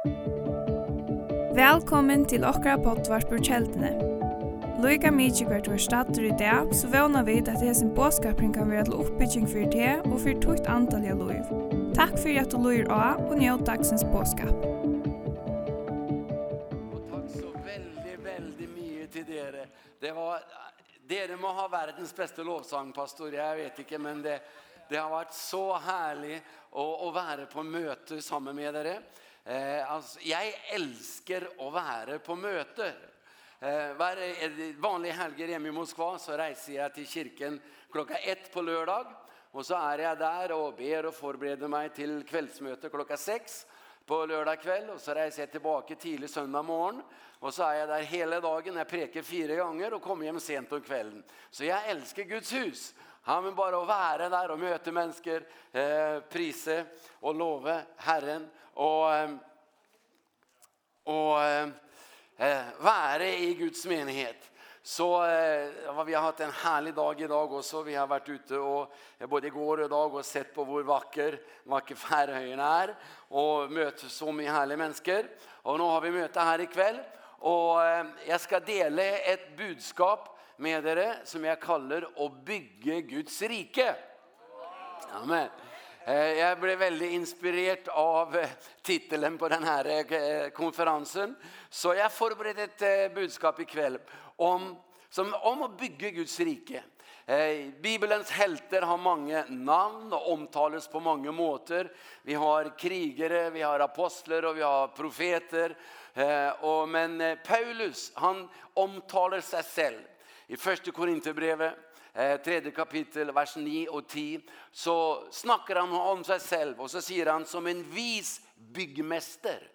Velkommen til okra pottvarpur kjeldene. Loika mykje hvert var stater i dag, så vana vi at hesen båskapring kan være til oppbygging for det og for tukt antall av loiv. Takk for at du loir av og njød dagsens båskap. Og takk så veldig, veldig mye til dere. Det var, dere må ha verdens beste lovsangpastor, jeg vet ikke, men det, det har vært så herlig å, å være på møte sammen med dere. Eh, altså, jeg elsker å være på møter. Eh, hver vanlige helger hjemme i Moskva så reiser jeg til kirken klokka ett på lørdag. Og så er jeg der og ber og forbereder meg til kveldsmøte klokka seks på lørdag kveld. Og så reiser jeg tilbake tidlig søndag morgen. Og så er jeg der hele dagen. Jeg preker fire ganger og kommer hjem sent om kvelden. Så jeg elsker Guds hus. Ja, men bare å være der og møte mennesker, eh, prise og love Herren och och eh vara i Guds menighet. Så eh, vi har haft en härlig dag idag också. Vi har varit ute och både igår och idag och sett på hur vacker, vacker Färöarna är och mött så många härliga människor. Och nu har vi möte här ikväll och eh, jag ska dela ett budskap med er som jag kallar att bygga Guds rike. Amen. Jag blev väldigt inspirerad av titeln på den här konferensen. Så jag förberedde ett budskap ikväll om, som, om att bygga Guds rike. Bibelens helter har många namn och omtalas på många måter. Vi har krigare, vi har apostler och vi har profeter. Men Paulus, han omtalar sig själv. I första Korinthierbrevet eh, tredje kapitel, vers 9 och 10, så snackar han om sig själv och så säger han som en vis byggmester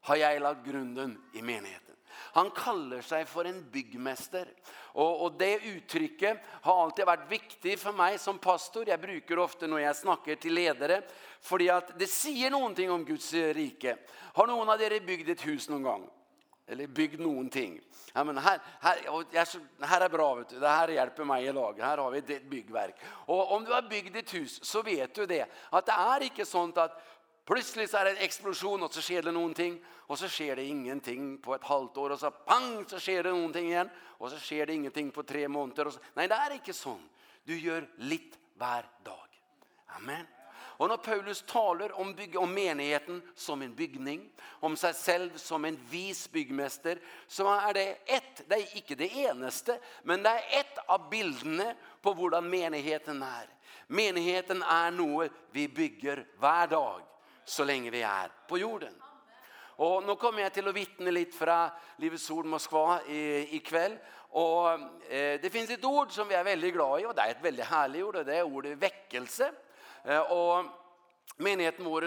har jag lagt grunden i menigheten. Han kallar sig för en byggmästare. Och och det uttrycket har alltid varit viktigt för mig som pastor. Jag brukar ofta när jag snackar till ledare för att det säger någonting om Guds rike. Har någon av er byggt ett hus någon gång? Eller byggt någonting. Ja, men här, här, och jag, här är bra, vet du. det här hjälper mig i lag. Här har vi ett byggverk. Och om du har byggt ett hus så vet du det. Att det är inte sånt att plötsligt så är det en explosion och så sker det någonting. Och så sker det ingenting på ett halvt år och så pang så sker det någonting igen. Och så sker det ingenting på tre månader. Och så. Nej, det är inte sånt. Du gör lite var dag. Amen. Och när Paulus talar om, bygg, om menigheten som en byggning, om sig själv som en vis byggmästare, så är det ett, det är inte det enaste, men det är ett av bilderna på hur menigheten är. Menigheten är något vi bygger varje dag, så länge vi är på jorden. Och nu kommer jag till att vittna lite från Livets Ord Moskva i, i kväll. Och eh, det finns ett ord som vi är väldigt glada i och det är ett väldigt härligt ord och det är ordet väckelse och Menigheten vår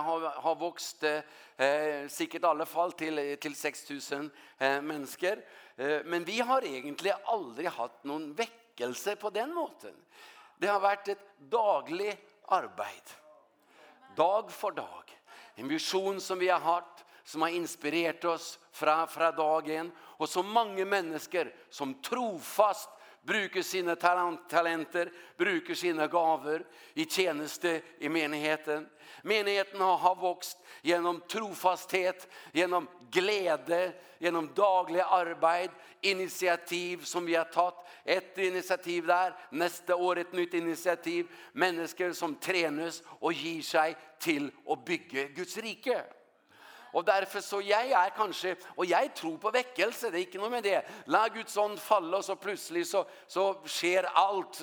har, har vokst eh, sikkert i alle fall til, til 6000 eh, mennesker. Eh, men vi har egentlig aldri hatt noen vekkelse på den måten. Det har vært et daglig arbeid. Dag for dag. En visjon som vi har hatt, som har inspirert oss fra, fra dagen. Og så mange mennesker som trofast bruker sina talenter, bruker sina gaver i tjeneste i menigheten. Menigheten har, har vuxit genom trofasthet, genom glädje, genom dagliga arbeid, initiativ som vi har tagit. Ett initiativ där, nästa år ett nytt initiativ. Människor som tränas och ger sig till att bygga Guds rike. Og derfor så jeg er kanskje, og jeg tror på vekkelse, det er ikke noe med det. La Guds ånd falle, og så plutselig så, så skjer alt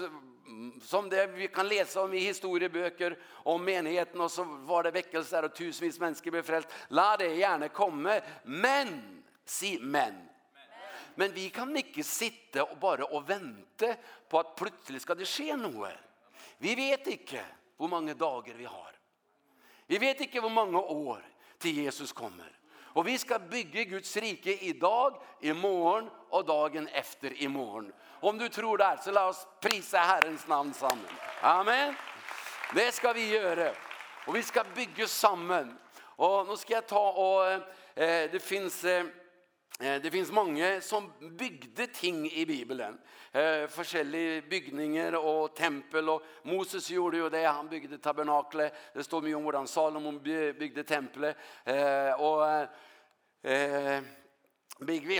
som det vi kan läsa om i historieböcker om menigheten och så var det väckelser och tusentals människor blev frälst. La det gärna komma, men si men. Men vi kan inte sitta och bara och vänta på att plötsligt ska det ske något. Vi vet inte hur många dagar vi har. Vi vet inte hur många år till Jesus kommer. Och vi ska bygga Guds rike idag, imorgon och dagen efter imorgon. Om du tror det så låt oss prisa Herrens namn sammen. Amen. Det ska vi göra. Och vi ska bygga sammen. Och nu ska jag ta och eh, det finns... Eh, Det finns många som byggde ting i Bibeln. Eh olika bygninger och tempel och Moses gjorde ju det han byggde tabernaklet. Det står mye om hvordan Salomon byggde tempelet. eh och eh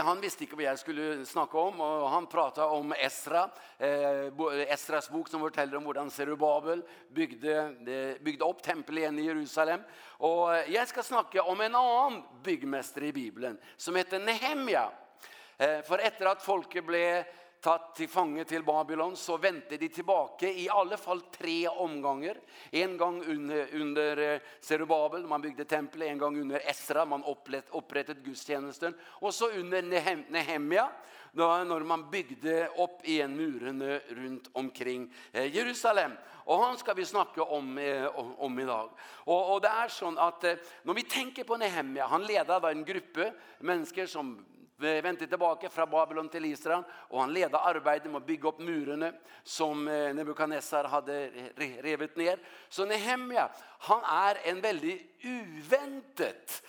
han visste ikke hva jeg skulle snakke om, og han pratet om Esra, eh, Esras bok som forteller om hvordan Zerubabel bygde, bygde opp tempelet igjen i Jerusalem. Og jeg skal snakke om en annen byggmester i Bibelen, som heter Nehemja. Eh, for etter at folket ble tatt til fange til Babylon, så vendte de tilbake i alle fall tre omganger. En gang under, under Zerubabel, man bygde tempelet, en gang under Esra, man opprettet, opprettet gudstjenesten, og så under Nehemia, da, når man bygde opp igjen murene rundt omkring eh, Jerusalem. Og han skal vi snakke om, eh, om i dag. Og, og det er sånn at eh, når vi tenker på Nehemia, han leder da en gruppe mennesker som vände tillbaka från Babylon till Israel och han ledde arbetet med att bygga upp murarna som Nebukadnessar hade revet ner. Så Nehemja, han är en väldigt uventet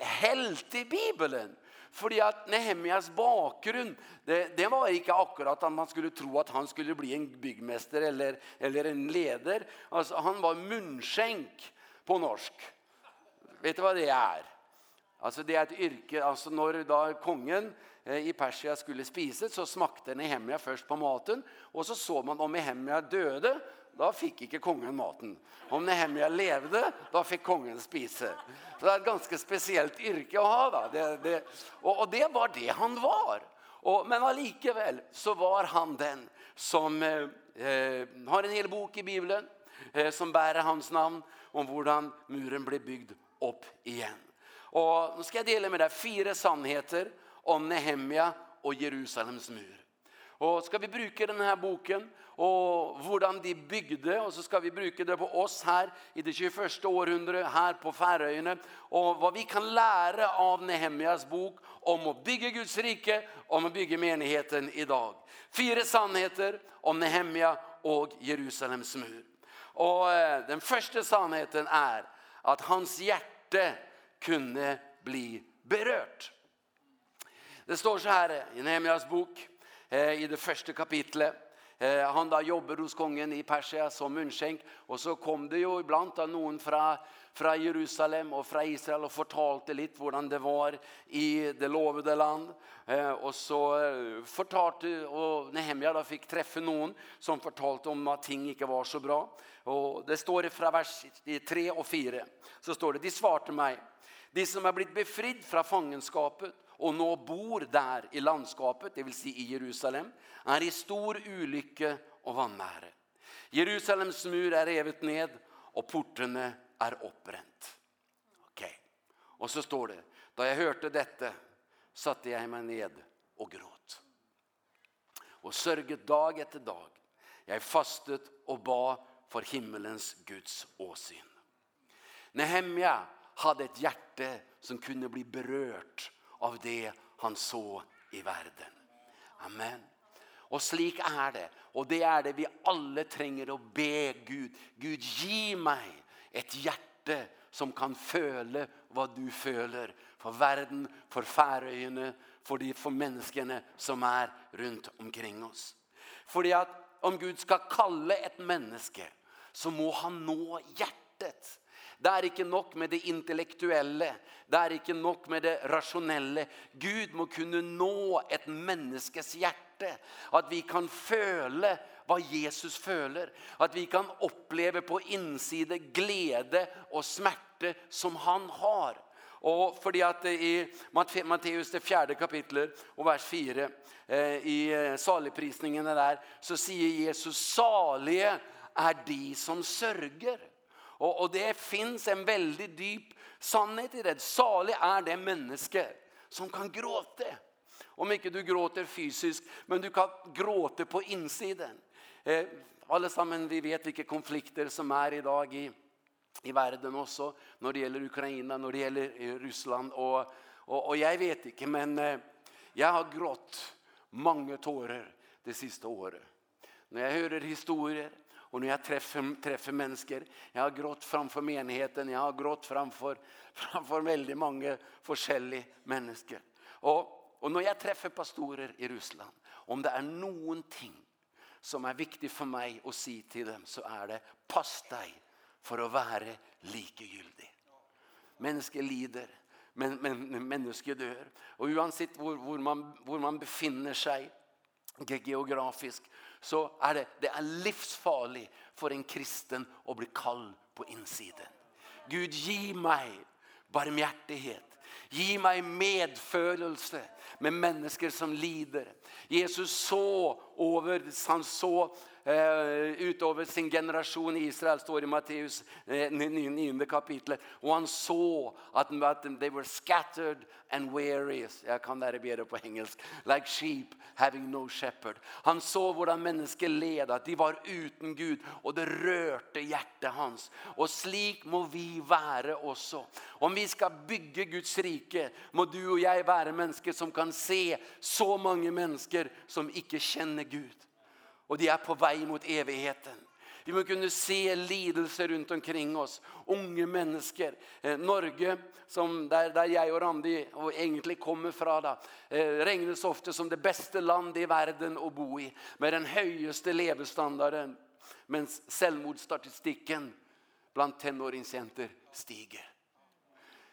helt i Bibeln. Fordi at Nehemjas bakgrunn, det, det var ikke akkurat at man skulle tro at han skulle bli en byggmester eller, eller en leder. Altså, han var munnskjenk på norsk. Vet du hva det er? Alltså det är ett yrke alltså när då kungen eh, i Persia skulle spise, så smakte Nehemia först på maten och så såg man om Nehemia döde då fick inte kungen maten. Om Nehemia levde då fick kungen spise. Så det är ett ganska speciellt yrke att ha då. Det det och, och det var det han var. Och men allikevel så var han den som eh, har en hel bok i Bibeln eh, som bär hans namn om hur muren blev byggd upp igen. Og nå skal jeg dele med deg fire sannheter om Nehemia og Jerusalems mur. Og skal vi bruke denne boken og hvordan de bygde, og så skal vi bruke det på oss her i det 21. århundret her på Færøyene, og hva vi kan lære av Nehemjas bok om å bygge Guds rike, om å bygge menigheten i dag. Fire sannheter om Nehemja og Jerusalems mur. Og den første sannheten er at hans hjerte kunde bli berört. Det står så här i Nehemias bok eh, i det första kapitlet. Eh, han da jobber hos kongen i Persia som munnskjenk, og så kom det jo iblant av noen fra, fra Jerusalem og fra Israel og fortalte litt hvordan det var i det lovede land. Eh, og så fortalte, og Nehemia da fikk treffe noen som fortalte om at ting ikke var så bra. Og det står fra vers 3 og 4, så står det, de svarte meg, De som har blitt befridd från fångenskapet och nå bor där i landskapet, det vill säga i Jerusalem, är i stor ulykke och vanmäre. Jerusalems mur är revet ned och portarna är uppbränt. Okej. Og Och så står det, da jag hörte detta satte jag mig ned och gråt. Och sørget dag efter dag. Jag fastet och bad för himmelens Guds åsyn. Nehemja hade ett hjärte som kunde bli berört av det han så i världen. Amen. Och slik är det. Och det är det vi alla trenger att be Gud. Gud ge mig ett hjärte som kan føle vad du føler för världen, för færøyene, för de för menneskene som er runt omkring oss. För att om Gud ska kalle ett menneske, så må han nå hjertet. Det er ikke nok med det intellektuelle. Det er ikke nok med det rasjonelle. Gud må kunne nå et menneskes hjerte. At vi kan føle hva Jesus føler. At vi kan oppleve på innside glede og smerte som han har. Og fordi at i Matteus det fjerde kapitlet og vers 4 eh, i saligprisningene der, så sier Jesus, salige er de som sørger. Och, och det finns en väldigt dyp sannhet i det. Salig är det människa som kan gråta. Om inte du gråter fysiskt, men du kan gråta på insidan. Eh, allesammen vi vet vilka konflikter som är idag i, i världen också. När det gäller Ukraina, när det gäller Ryssland. Och, och, och jag vet inte, men eh, jag har grått många tårar det sista året. När jag hör historier Och när jag träffar, träffar människor, jag har grått framför menigheten, jag har grått framför, framför väldigt många forskjellige människor. Och, och när jag träffar pastorer i Ryssland, om det är någonting som är viktigt för mig att säga till dem så är det pass dig för att vara likegyldig. Människor lider, men, men, människor dör. Och oavsett var, var, man, hvor man befinner sig geografisk så är det det är livsfarligt för en kristen att bli kall på insidan. Gud ge mig barmhärtighet. Ge mig medfølelse med människor som lider. Jesus så över han så eh, utover sin generation i Israel, står i Matteus eh, 9 kapitlet. Och han så att, att they were scattered and weary. Jag kan det här bättre på engelsk. Like sheep having no shepherd. Han så våra människor led, att de var utan Gud. Och det rörte hjärtat hans. Och slik må vi vara också. Om vi ska bygga Guds rike, må du och jag vara människor som kan se så många människor som inte känner Gud Och de är på väg mot evigheten. Vi må kunne se lidelse rundt omkring oss. Unge mennesker. Eh, Norge, som der, der jeg og Randi og egentlig kommer fra, da, eh, regnes ofte som det beste land i verden å bo i, med den høyeste levestandarden, mens selvmordsstatistikken blant tenåringsjenter stiger.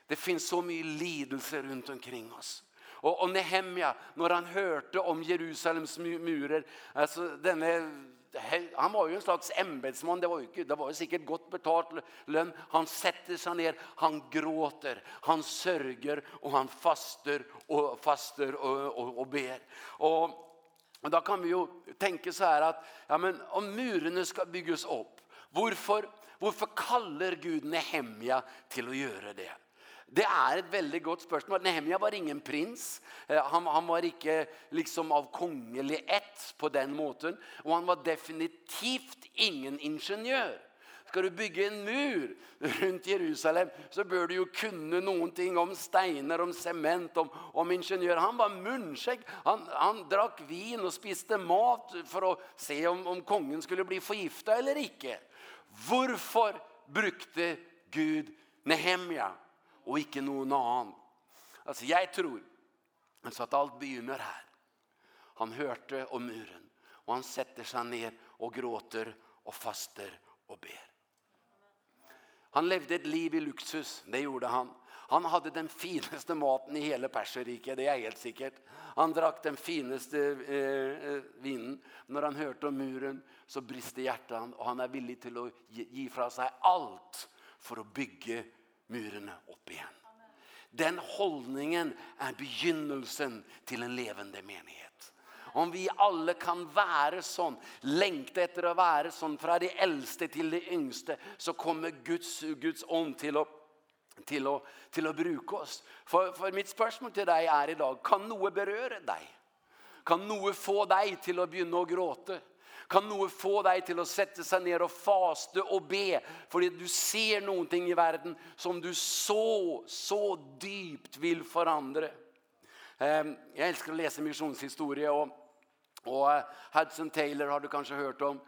Det finns så mye lidelse rundt omkring oss. Och, och Nehemja, när han hörte om Jerusalems murer, alltså denne han var ju en slags ämbetsman, det var ju inte, det var ju säkert gott betalt lön. Han sätter sig ner, han gråter, han sörjer och han fastar och fastar och, och, och ber. Och Men då kan vi ju tänka så här att ja men om murarna ska byggas upp, varför varför kallar Gud Nehemja till att göra det? Det er et veldig godt spørsmål. Nehemia var ingen prins. Han, han var ikke liksom av kongelig ett på den måten. Og han var definitivt ingen ingeniør. Skal du bygge en mur rundt Jerusalem, så bør du jo kunne noen ting om steiner, om sement, om, om ingeniør. Han var munnskjegg. Han, han drakk vin og spiste mat for å se om, om kongen skulle bli forgiftet eller ikke. Hvorfor brukte Gud Nehemia? og ikke noen annen. Altså, jeg tror han sa at alt begynner her. Han hørte om muren, og han setter seg ned og gråter og faster og ber. Han levde et liv i luksus, det gjorde han. Han hadde den fineste maten i hele Perserriket, det er helt sikkert. Han drakk den fineste eh, vinen. Når han hørte om muren, så briste hjertet han, og han er villig til å gi, gi fra seg alt for å bygge murene opp igjen. Den hållningen är begynnelsen till en levande menighet. Om vi alla kan vara sån, lengte efter att vara sån från det äldste till det yngste så kommer Guds Guds ånd till å, till att till att bruka oss. För för mitt spörsmål till er i idag, kan noe berøre deg? Kan noe få dig till att börja gråta? Kan noe få deg til å sette seg ned og faste og be, fordi du ser noen ting i verden som du så, så dypt vil forandre. Jeg elsker å lese misjonshistorie, og, og Hudson Taylor har du kanskje hørt om.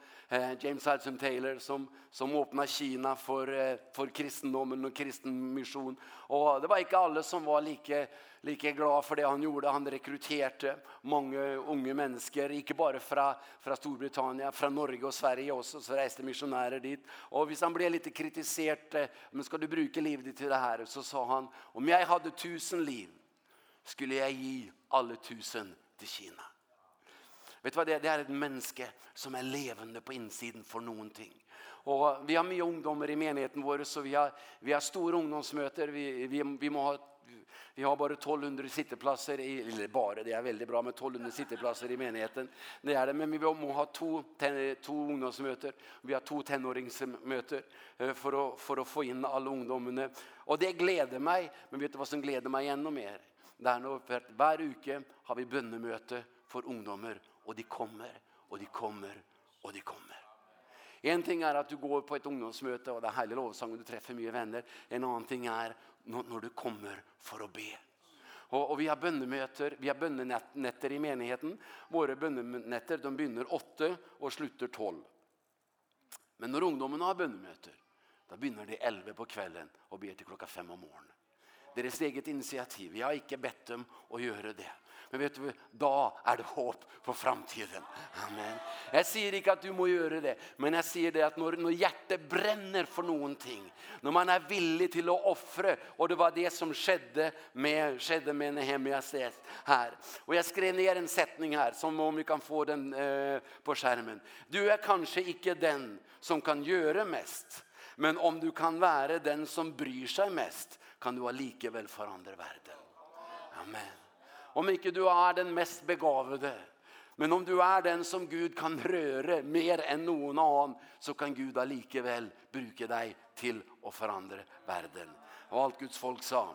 James Hudson Taylor som, som öppnade Kina för, för kristendomen och kristen mission. Och det var inte alla som var lika, lika glada för det han gjorde. Han rekryterade många unga människor, inte bara från, från Storbritannien, från Norge och Sverige också, så reste missionärer dit. Och hvis han blev lite kritiserad, men ska du bruka livet till det här? Så sa han, om jag hade tusen liv skulle jag ge alla tusen till Kina. Vet du vad det är? Det är ett människa som är levande på insidan för någonting. Och vi har mycket ungdomar i menigheten vår så vi har, vi har stora ungdomsmöten. Vi, vi, vi må ha Vi har bara 1200 sitteplatser i eller bara det är väldigt bra med 1200 sitteplatser i menigheten. Det är det men vi måste ha två ten, två ungdomsmöten. Vi har två tenåringsmöter för att för att få in alla ungdomarna. Och det gläder mig, men vet du vad som gläder mig ännu mer? Det är nog för att varje vecka har vi bönemöte för ungdomar och de kommer och de kommer och de kommer. En ting är att du går på ett ungdomsmöte och det är härlig lovsång och du träffar mycket vänner. En annan ting är när du kommer för att be. Och, och vi har bönemöter, vi har bönenätter i menigheten. Våra bönenätter de börjar 8 och slutar tolv. Men när ungdomarna har bönemöter, då börjar de elva på kvällen och ber till klockan 5 om morgonen. Deras eget initiativ. Jag har inte bett dem att göra det. Men vet du, da er det håp for framtiden. Amen. Jeg sier ikke at du må gjøre det, men jeg sier det at når, når hjertet brenner for noen ting, når man er villig til å offre, og det var det som skjedde med, skjedde med Nehemias her. Og jeg skrev ned en setning her, som om vi kan få den eh, på skjermen. Du er kanskje ikke den som kan gjøre mest, men om du kan være den som bryr seg mest, kan du allikevel forandre verden. Amen om ikke du er den mest begavede, men om du er den som Gud kan røre mer enn noen annen, så kan Gud allikevel bruke deg til å forandre verden. Og alt Guds folk sa.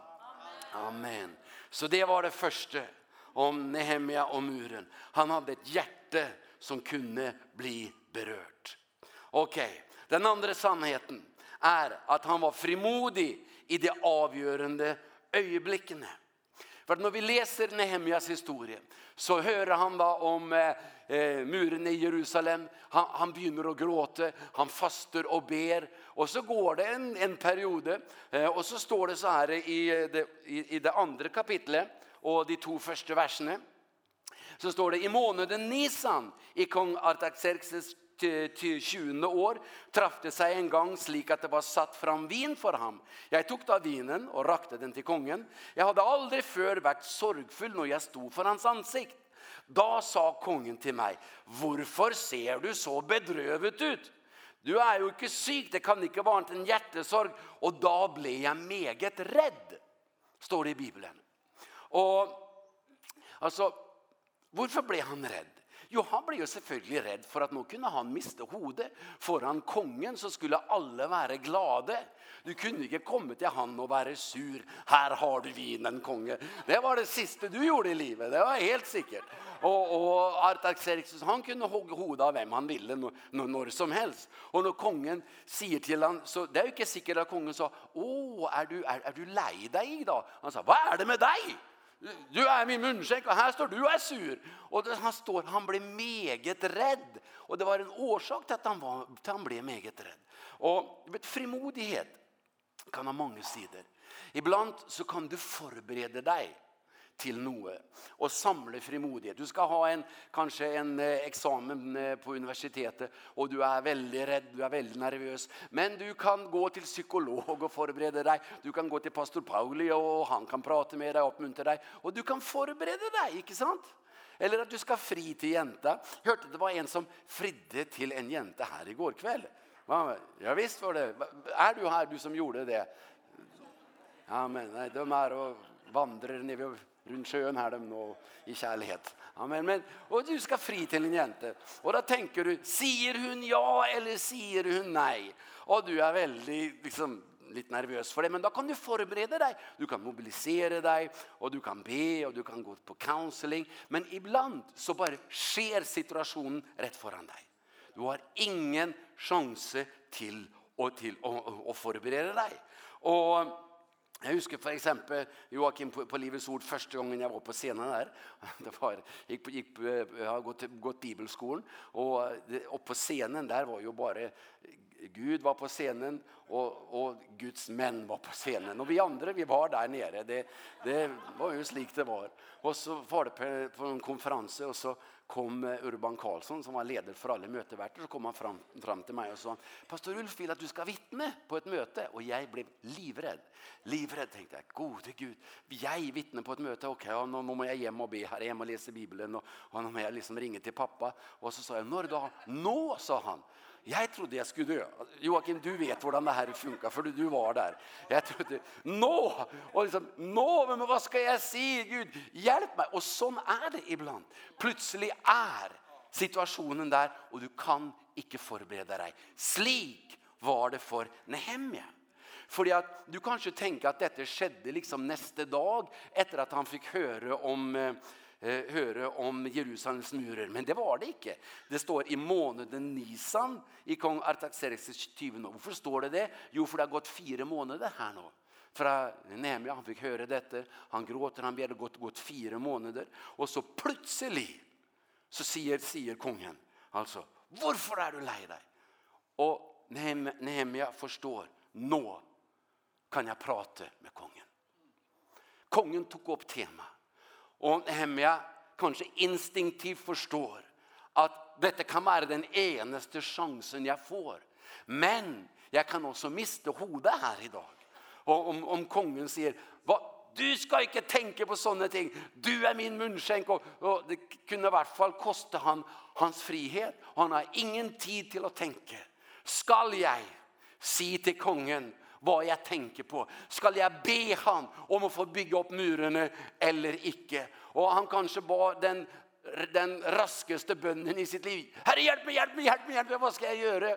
Amen. Så det var det første om Nehemia og muren. Han hadde et hjerte som kunne bli berørt. Ok, den andre sannheten er at han var frimodig i de avgjørende øyeblikkene. För när vi läser Nehemjas historia så hör han va om eh, muren i Jerusalem. Han, han begynner att gråta, han faster och ber. Och så går det en, en period eh, och så står det så här i det, i, i det andra kapitlet och de två första verserna. Så står det i månaden Nisan i kung Artaxerxes til, 20. år traff det seg en gang slik at det var satt fram vin for ham. Jeg tok da vinen og rakte den til kongen. Jeg hadde aldri før vært sorgfull når jeg sto for hans ansikt. Da sa kongen til meg, «Hvorfor ser du så bedrøvet ut? Du er jo ikke syk, det kan ikke være en hjertesorg.» Og da ble jeg meget redd, står det i Bibelen. Og altså, hvorfor ble han redd? Jo, han ble jo selvfølgelig redd for at nå kunne han miste hodet. Foran kongen så skulle alle være glade. Du kunne ikke komme til han og være sur. Her har du vinen, konge. Det var det siste du gjorde i livet, det var helt sikkert. Og, og Artaxerxes, han kunne hogge hodet av hvem han ville når, når som helst. Og når kongen sier til han, så det er jo ikke sikkert at kongen sa, «Å, er du, er, er du lei deg da?» Han sa, «Hva er det med deg?» Du är min munnskjekk, och här står du og är sur. Och det, han står, han blir meget rädd. Och det var en orsak til att han, var, til han ble meget rädd. Och vet, frimodighet kan ha mange sidor. Ibland så kan du förbereda dig til noe. Og samle frimodighet. Du skal ha en, kanskje en eksamen på universitetet, og du er veldig redd, du er veldig nervøs. Men du kan gå til psykolog og forberede deg. Du kan gå til pastor Pauli, og han kan prate med deg, oppmuntre deg. Og du kan forberede deg, ikke sant? Eller at du skal fri til jenta. Hørte det var en som fridde til en jente her i går kveld. Ja visst var det. Er du her, du som gjorde det? Ja, men nei, de er og vandrer ned ved runt sjön här dem nå i kärlighet. Amen. Men och du ska fri till en jente. Och då tänker du, säger hon ja eller säger hon nej? Och du är väldigt liksom lite nervös för det, men då kan du förbereda dig. Du kan mobilisera dig och du kan be och du kan gå på counseling, men ibland så bara sker situationen rätt föran dig. Du har ingen chans till och till och, och, och förbereda dig. Och Jag husker for exempel Joakim på, på Livets ord första gången jag var på scenen där. Det var gick gikk, gick jag har gått gått bibelskolan och det, og på scenen där var ju bara Gud var på scenen och och Guds män var på scenen och vi andra vi var där nere. Det det var ju slik det var. Och så var det på, på en konferens och så kom Urban Karlsson som var ledare för alla mötevärter så kom han fram fram till mig och sa Pastor Ulf vill att du ska vittne på ett möte och jag blev livrädd. Livrädd tänkte jag, gode Gud, jag vittne på ett möte okej, okay, nu måste jag hem och be här hem och läsa bibeln och han har måste liksom ringa till pappa och så sa jag, "När då?" "Nå", sa han jag trodde jeg skulle dø. Joakim, du vet hur det här funkar för du var där. Jag trodde, nå! Och liksom, nå, men vad ska jag säga? Gud, hjälp mig! Och sån är det ibland. Plötsligt är situationen där och du kan inte förbereda dig. Slik var det för Nehemja. Fordi at du kanskje tenker at dette skjedde liksom neste dag etter at han fikk høre om eh, eh, høre om Jerusalems murer, men det var det ikke. Det står i måneden Nisan i kong Artaxerxes 20 år. Hvorfor står det det? Jo, for det har gått fire måneder her nå. Fra Nehemia, han fikk høre dette, han gråter, han ber, det gått, gått fire måneder. Og så plutselig, så sier, sier kongen, altså, hvorfor er du lei deg? Og Nehemia forstår, nå kan jeg prate med kongen. Kongen tok opp temaet. Och Nehemia kanske instinktivt förstår att detta kan vara den enaste chansen jag får. Men jag kan också miste hodet här idag. Och om, om kungen sier vad, du ska inte tenke på sånne ting. Du är min munnskjenk. Och, og det kunde i alla fall koste han hans frihet. Han har ingen tid till att tenke. Skall jag si till kungen vad jag tänker på. Skall jag be han om att få bygga upp murarna eller inte? Och han kanske var den den raskaste bönnen i sitt liv. Herre hjälp mig, hjälp mig, hjälp mig, hjälp mig, vad ska jag göra?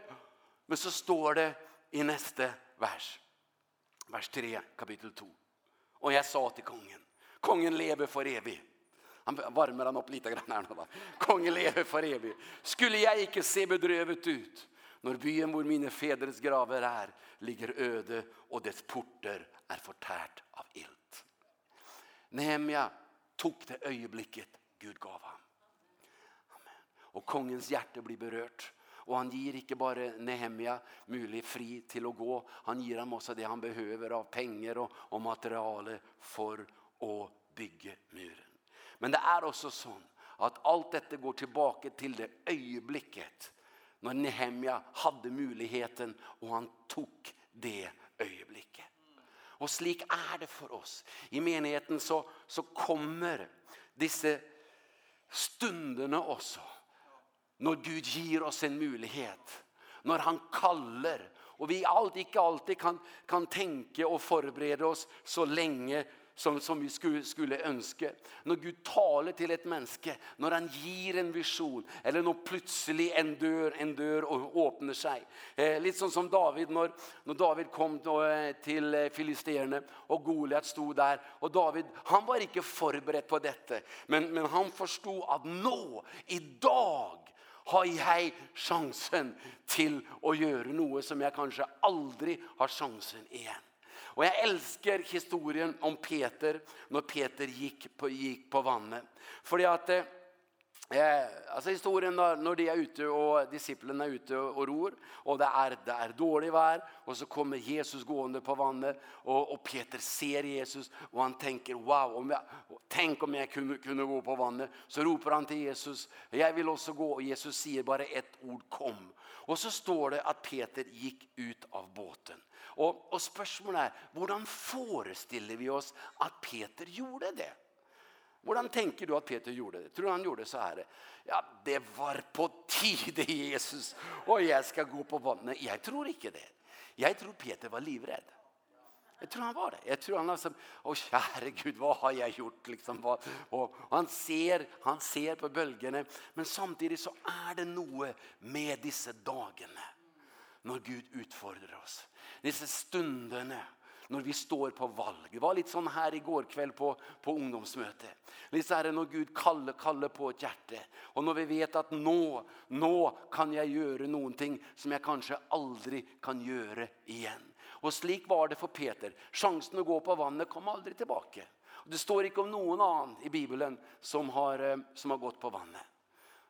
Men så står det i nästa vers. Vers 3, kapitel 2. Och jag sa till kungen, kungen lever för evigt. Han varmer han upp lite grann här nu då. Kungen lever för evigt. Skulle jag inte se bedrövet ut Når byen hvor mine fedres graver er, ligger øde, og dets porter er fortært av ilt. Nehemia tok det øyeblikket Gud gav ham. Amen. Og kongens hjerte blir berørt. Og han gir ikke bare Nehemia mulig fri til å gå, han gir ham også det han behøver av penger og, og materiale for å bygge muren. Men det er også sånn at alt dette går tilbake til det øyeblikket när Nehemja hade möjligheten och han tog det ögonblicket. Och slik är det för oss. I menigheten så, så kommer dessa stunderna också. När Gud ger oss en möjlighet. När han kallar. Och vi allt, inte alltid kan, kan tänka och förbereda oss så länge som, som vi skulle, skulle ønske. Når Gud taler til et menneske, når han gir en visjon, eller når plutselig en dør, en dør åpner seg. Eh, litt sånn som David, når, når David kom til filisterne, og Goliat sto der, og David, han var ikke forberedt på dette, men, men han forstod at nå, i dag, har jeg sjansen til å gjøre noe som jeg kanskje aldri har sjansen igjen. Och jag älskar historien om Peter när Peter gick på gick på vannet. För att Eh, alltså historien när när de är ute och disiplene är ute och ror och det är det är dåligt vær, och så kommer Jesus gående på vannet, och och Peter ser Jesus och han tänker wow om jag tänk om jag kunde kunde gå på vannet. så ropar han till Jesus jag vill också gå och Jesus säger bara ett ord kom och så står det att Peter gick ut av båten Og, og spørsmålet er, hvordan forestiller vi oss at Peter gjorde det? Hvordan tenker du at Peter gjorde det? Tror du han gjorde det så her? Ja, det var på tide, Jesus, og jeg skal gå på vannet. Jeg tror ikke det. Jeg tror Peter var livredd. Jag tror han var det. Jag tror han liksom, åh käre Gud, vad har jag gjort liksom? Vad, och, han ser, han ser på bølgene, men samtidigt så är det noe med dessa dagarna när Gud utfordrer oss disse stundene når vi står på valg. Det var litt sånn her i går kveld på, på ungdomsmøtet. Disse herre når Gud kaller, kaller på et hjerte. Og når vi vet at nå, nå kan jeg gjøre noen ting som jeg kanskje aldri kan gjøre igjen. Og slik var det for Peter. Sjansen å gå på vannet kom aldri tilbake. Det står ikke om noen annen i Bibelen som har, som har gått på vannet.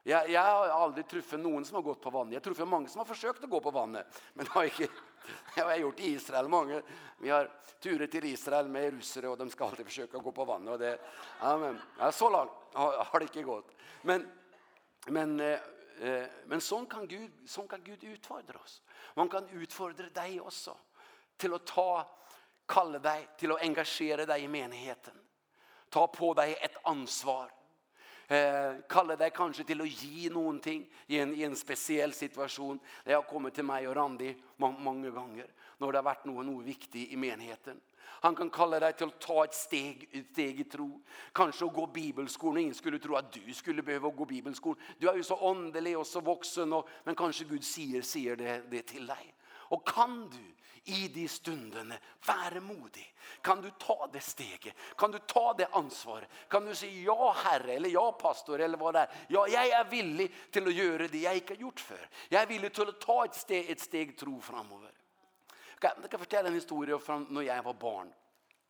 Jeg, jeg har aldri truffet noen som har gått på vannet. Jeg har truffet mange som har forsøkt å gå på vannet, men har ikke, Jag har gjort i Israel många. Vi har turer till Israel med russare och de ska alltid försöka gå på vatten och det ja men ja, så långt har, har det inte gått. Men men eh, men sån kan Gud sån kan Gud utfordra oss. Man kan utfordra dig också till att ta kalla dig till att engagera dig i menigheten. Ta på dig ett ansvar eh, kalle deg kanskje til å gi noen ting i en, i en spesiell situasjon. Det har kommet til meg og Randi mange ganger når det har vært noe, noe viktig i menigheten. Han kan kalle deg til å ta et steg, et steg i tro. Kanskje å gå bibelskolen. Ingen skulle tro at du skulle behøve å gå bibelskolen. Du er jo så åndelig og så voksen, og, men kanskje Gud sier, sier det, det til deg. Og kan du i de stundene. Vær modig. Kan du ta det steget? Kan du ta det ansvaret? Kan du si ja, herre, eller ja, pastor, eller hva det er? Ja, jeg er villig til å gjøre det jeg ikke har gjort før. Jeg er villig til å ta et steg, et steg tro fremover. Jeg kan fortelle en historie fra når jeg var barn.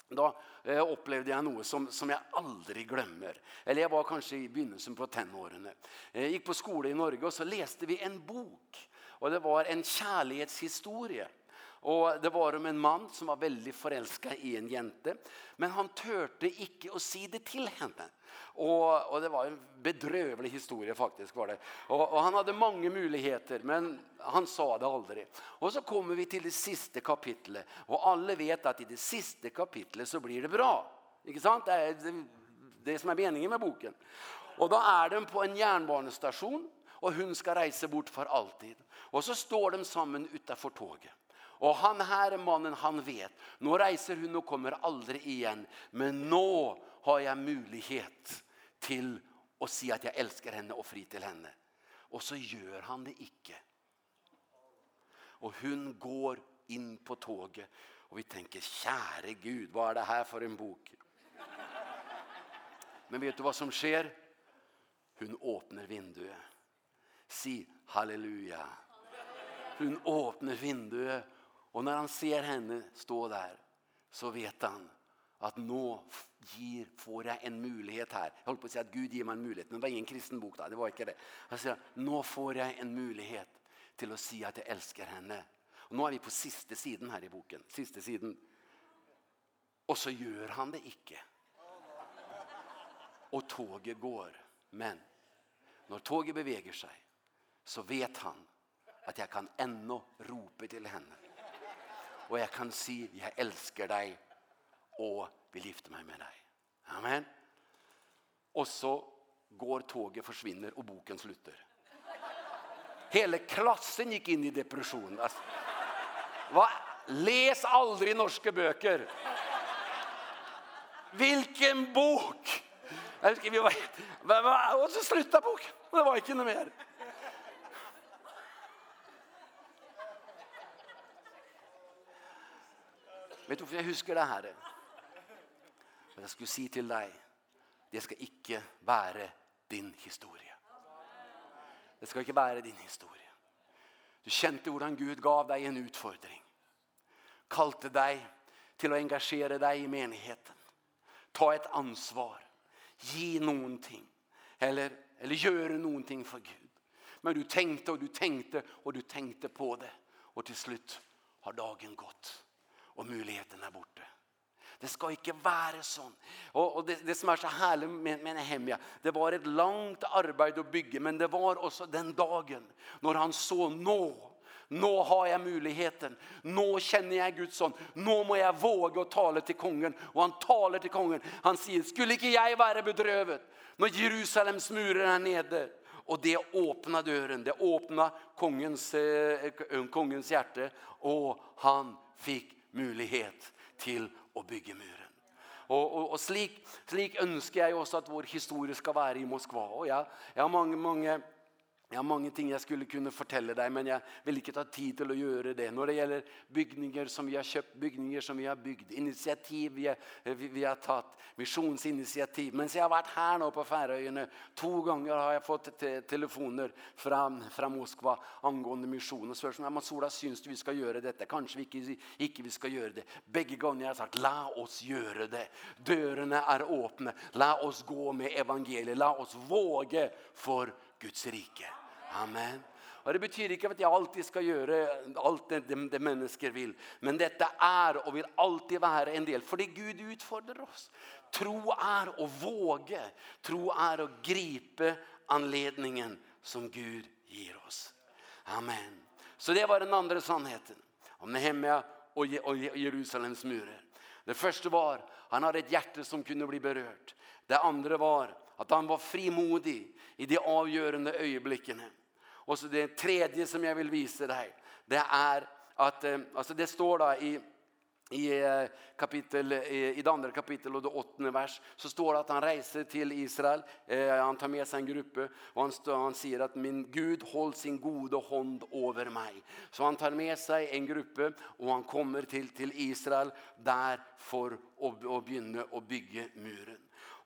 Da eh, opplevde jeg noe som, som jeg aldri glemmer. Eller jeg var kanskje i begynnelsen på tenårene. Jeg gikk på skole i Norge, og så leste vi en bok. Og det var en kjærlighetshistorie Og det var om en mann som var veldig forelsket i en jente, men han tørte ikke å si det til henne. Og, og det var en bedrøvelig historie faktisk var det. Og, og han hadde mange muligheter, men han sa det aldri. Og så kommer vi til det siste kapitlet, og alle vet at i det siste kapitlet så blir det bra. Ikke sant? Det er det, det som er meningen med boken. Og da er de på en jernbanestasjon, og hun skal reise bort for alltid. Og så står de sammen utenfor toget. Og han her mannen, han vet, nå reiser hun og kommer aldri igjen, men nå har jeg mulighet til å si at jeg elsker henne og fri til henne. Og så gjør han det ikke. Og hun går inn på toget, og vi tenker, kjære Gud, hva er det her for en bok? Men vet du hva som skjer? Hun åpner vinduet. Si halleluja. Hun åpner vinduet, Och när han ser henne stå där så vet han att nå ger, får jag en möjlighet här. Jag håller på att säga att Gud ger mig en möjlighet. Men det var ingen kristen bok där, det var inte det. Han säger, nå får jag en möjlighet till att säga att jag älskar henne. Och nu är vi på sista sidan här i boken. Sista sidan. Och så gör han det inte. Och tåget går. Men när tåget beveger sig så vet han att jag kan ändå ropa till henne och jag kan si, jeg älskar dig och vil gifte meg med dig. Amen. Och så går tåget försvinner och boken slutar. Hela klassen gick in i depression. Alltså. Va? Läs aldrig norska böcker. Vilken bok! Jag skrev, vad, vad, og så slutta boken. Det var inte noe mer. Vet du hvorfor jeg husker det her? Men jeg skulle si til deg, det skal ikke være din historie. Det skal ikke være din historie. Du kjente hvordan Gud gav deg en utfordring. Kalte deg til å engasjere deg i menigheten. Ta et ansvar. Gi noen ting. Eller, eller gjøre noen ting for Gud. Men du tenkte og du tenkte og du tenkte på det. Og til slutt har dagen gått og muligheten er borte. Det skal ikke være sånn. Og, og det, det som er så herlig med, med Nehemia, det var et langt arbeid å bygge, men det var også den dagen når han så nå, nå har jeg muligheten, nå kjenner jeg Guds sånn. nå må jeg våge å tale til kongen. Og han taler til kongen, han sier, skulle ikke jeg være bedrøvet når Jerusalems murer er nede? Og det åpna døren, det åpna kongens, kongens hjerte, og han fikk möjlighet till att bygga muren. Och och og slik slik önskar jag också att vår historie skal vara i Moskva Og jeg, jag har många många Jeg har mange ting jeg skulle kunne fortelle deg, men jeg vil ikke ta tid til å gjøre det. Når det gjelder bygninger som vi har kjøpt, bygninger som vi har bygd, initiativ vi, vi, vi har tatt, misjonsinitiativ. Mens jeg har vært her nå på Færøyene, to ganger har jeg fått te telefoner fra, fra Moskva angående misjon. Og spør som, ja, men Sola, syns du vi skal gjøre dette? Kanskje vi ikke, ikke vi skal gjøre det. Begge ganger jeg har sagt, la oss gjøre det. Dørene er åpne. La oss gå med evangeliet. La oss våge for Guds rike. Amen. Och det betyder inte att jag alltid ska göra allt det, det, det människor vill. Men detta är och vill alltid vara en del. För det Gud utfordrar oss. Tro är å våge. Tro är å gripe anledningen som Gud ger oss. Amen. Så det var den andra sannheten. Om Nehemia og och Jerusalems murer. Det första var, han hade ett hjärta som kunde bli berört. Det andra var, At han var frimodig i de avgörande ögonblicken. Och så det tredje som jag vill visa dig, det är att alltså det står da i i kapitel i det andra kapitel och det åttonde vers så står det att han reiser till Israel. Eh, han tar med sig en grupp och han står, han säger att min Gud hold sin gode hand över mig. Så han tar med sig en grupp och han kommer till till Israel där för att börja bygga muren.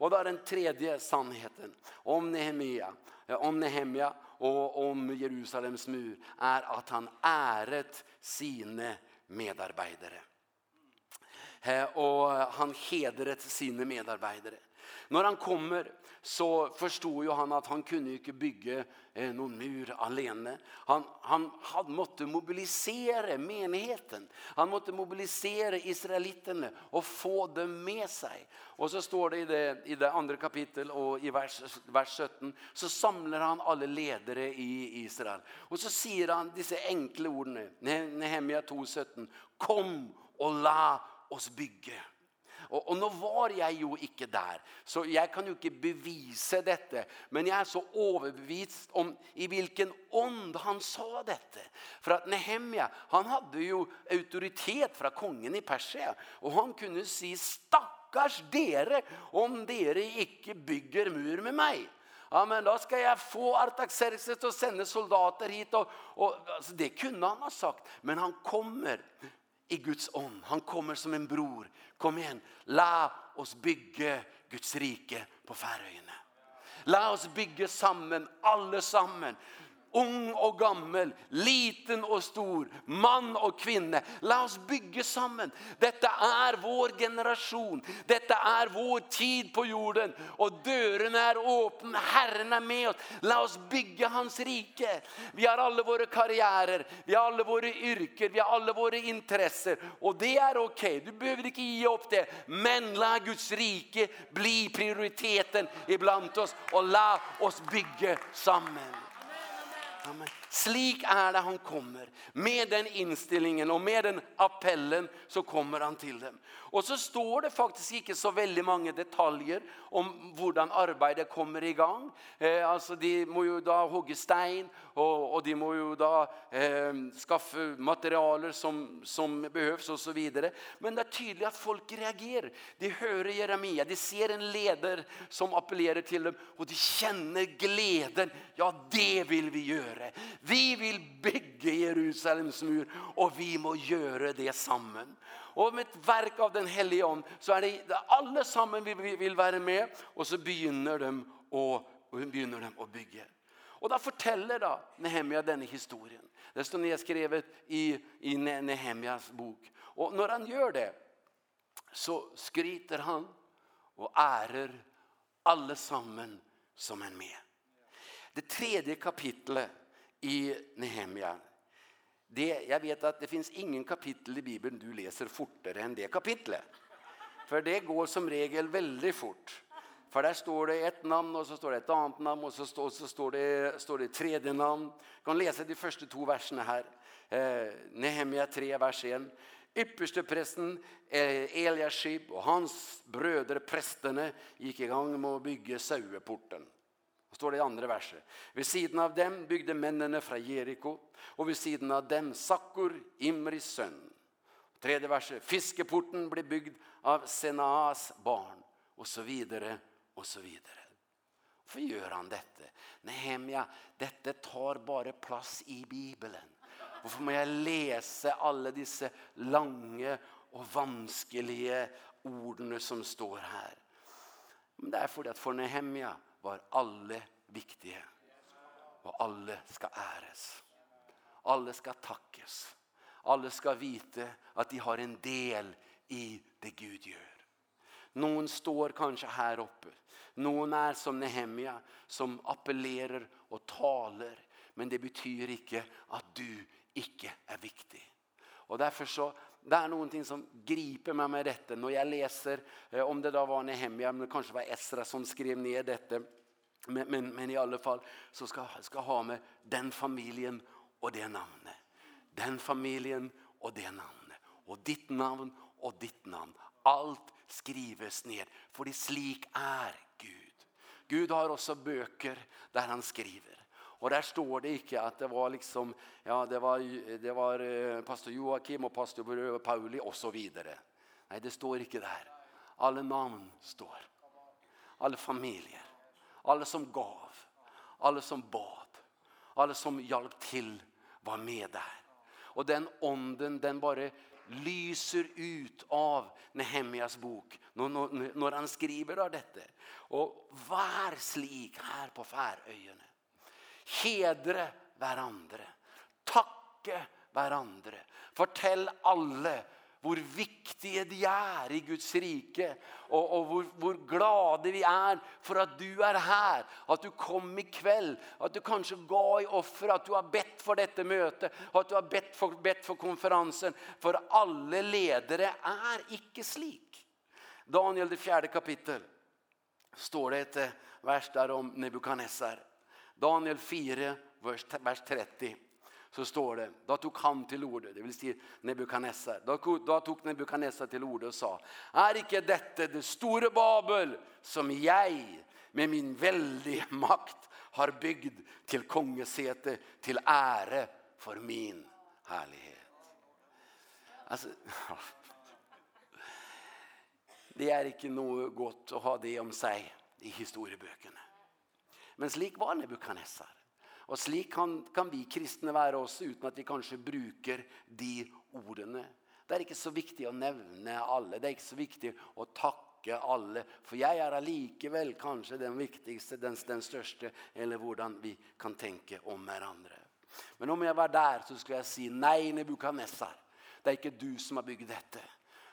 Och då är den tredje sannheten om Nehemia, om Nehemia och om Jerusalems mur är att han äret sine medarbetare. Och han hedret sine medarbetare. När han kommer så förstod ju han att han kunde inte bygga eh, någon mur alene. Han, han, han måtte mobilisera menigheten. Han måtte mobilisera israeliterna och få dem med sig. Och så står det i det, i det andra kapitel och i vers, vers 17 så samlar han alla ledare i Israel. Och så säger han dessa enkla orden, Nehemia 2.17 Kom och la oss bygga. Och och nu var jag ju inte där. Så jag kan ju inte bevisa detta, men jag är så overbevist om i vilken ond han sa detta. För att Nehemja, han hade ju autoritet från kungen i Persia och han kunde si, stakkars dere om dere inte bygger mur med mig. Ja, men då ska jag få Artaxerxes att sända soldater hit. Och, och, alltså, det kunde han ha sagt. Men han kommer i Guds ånd. Han kommer som en bror. Kom igen, la oss bygge Guds rike på Färöarna. La oss bygge sammen, alle sammen, ung og gammel, liten og stor, mann og kvinne. La oss bygge sammen. Dette er vår generasjon. Dette er vår tid på jorden. Og dørene er åpne. Herren er med oss. La oss bygge hans rike. Vi har alle våre karriärer. Vi har alle våre yrker. Vi har alle våre interesser. Og det er ok. Du behøver ikke gi opp det. Men la Guds rike bli prioriteten iblant oss. Og la oss bygge sammen. Amen. Slik är det han kommer. Med den inställningen och med den appellen så kommer han till dem. Och så står det faktiskt inte så väldigt många detaljer om hvordan arbeidet kommer i gang. Eh, alltså de må ju då hugga stein och, och de må ju då eh, skaffa materialer som, som behövs och så vidare. Men det är tydligt att folk reagerar. De hører Jeremia, de ser en leder som appellerar till dem och de känner gleden. Ja, det vill vi göra. Vi vill bygga Jerusalems mur och vi må göra det sammen. Och med ett verk av den helige ånd så är det alla sammen vi vill vara med och så begynner de och begynner de att bygga. Och då fortäller då Nehemia denna historien. Det står nedskrivet i, i Nehemias bok. Och när han gör det så skryter han och ärer alla sammen som är med. Det tredje kapitlet i Nehemia. Det, jag vet att det finns ingen kapitel i Bibeln du läser fortare än det kapitlet. För det går som regel väldigt fort. För där står det ett namn och så står det ett annat namn och så står, så står, det, står det tredje namn. Du kan läsa de första två verserna här. Eh, Nehemia 3, vers 1. Ypperste presten eh, Eliashib og hans brødre prestene gikk i gang med å bygge saueporten står det i andre verset. Ved siden av dem bygde mennene fra Jericho, og ved siden av dem Sakkur, Imris sønn. Tredje verset, fiskeporten ble bygd av Senaas barn, og så videre, og så videre. Hvorfor gjør han dette? Nehemia, dette tar bare plass i Bibelen. Hvorfor må jeg lese alle disse lange og vanskelige ordene som står her? Men det er fordi at for Nehemia var alle viktige. Och alla ska äras. Alla ska tackas. Alla ska vite att de har en del i det Gud gör. Någon står kanske här uppe. Någon är som Nehemia som appellerar och talar. Men det betyder inte att du inte är viktig. Och därför så det är någonting som griper mig med detta. När jag läser om det da var Nehemia men det kanske var Esra som skrev ner detta Men, men, men i alla fall så ska, ska ha med den familjen och det namnet. Den familjen och det namnet. Och ditt namn och ditt namn. Allt skrives ner. För det slik är Gud. Gud har också böcker där han skriver. Och där står det inte att det var liksom ja det var det var pastor Joakim och pastor Pauli och så vidare. Nej, det står inte där. Alla namn står. Alla familjer. Alle som gav. Alle som bad. Alla som hjälpt till var med där. Och den onden den bara lyser ut av Nehemjas bok när, när, han skriver av detta. Och var slik här på Färöarna. Hedre hverandre. Takke hverandre. Fortell alle hvor viktige de er i Guds rike, og, og hvor, hvor glade vi er for at du er her, at du kom i kveld, at du kanskje ga i offer, at du har bedt for dette møtet, at du har bedt for, bedt for konferansen, for alle ledere er ikke slik. Daniel, det fjerde kapittel, står det et vers der om Nebuchadnezzar. Daniel 4, vers 30 så står det, da tog han till ordet, det vill säga Nebukadnessar. da, da tog Nebukadnessar till ordet och sa, är ikke detta det store Babel som jag med min väldiga makt har bygd till kongesete till ära för min härlighet. Alltså, det är inte något gott att ha det om sig i historieböckerna. Men slik var Nebukadnessar. Og slik kan, kan vi kristne være oss uten at vi kanskje bruker de ordene. Det er ikke så viktig å nevne alle. Det er ikke så viktig å takke alle. For jeg er allikevel kanskje den viktigste, den, den største, eller hvordan vi kan tenke om hverandre. Men om jeg var der, så skulle jeg si, nei, Nebukadnessar, det er ikke du som har bygd dette.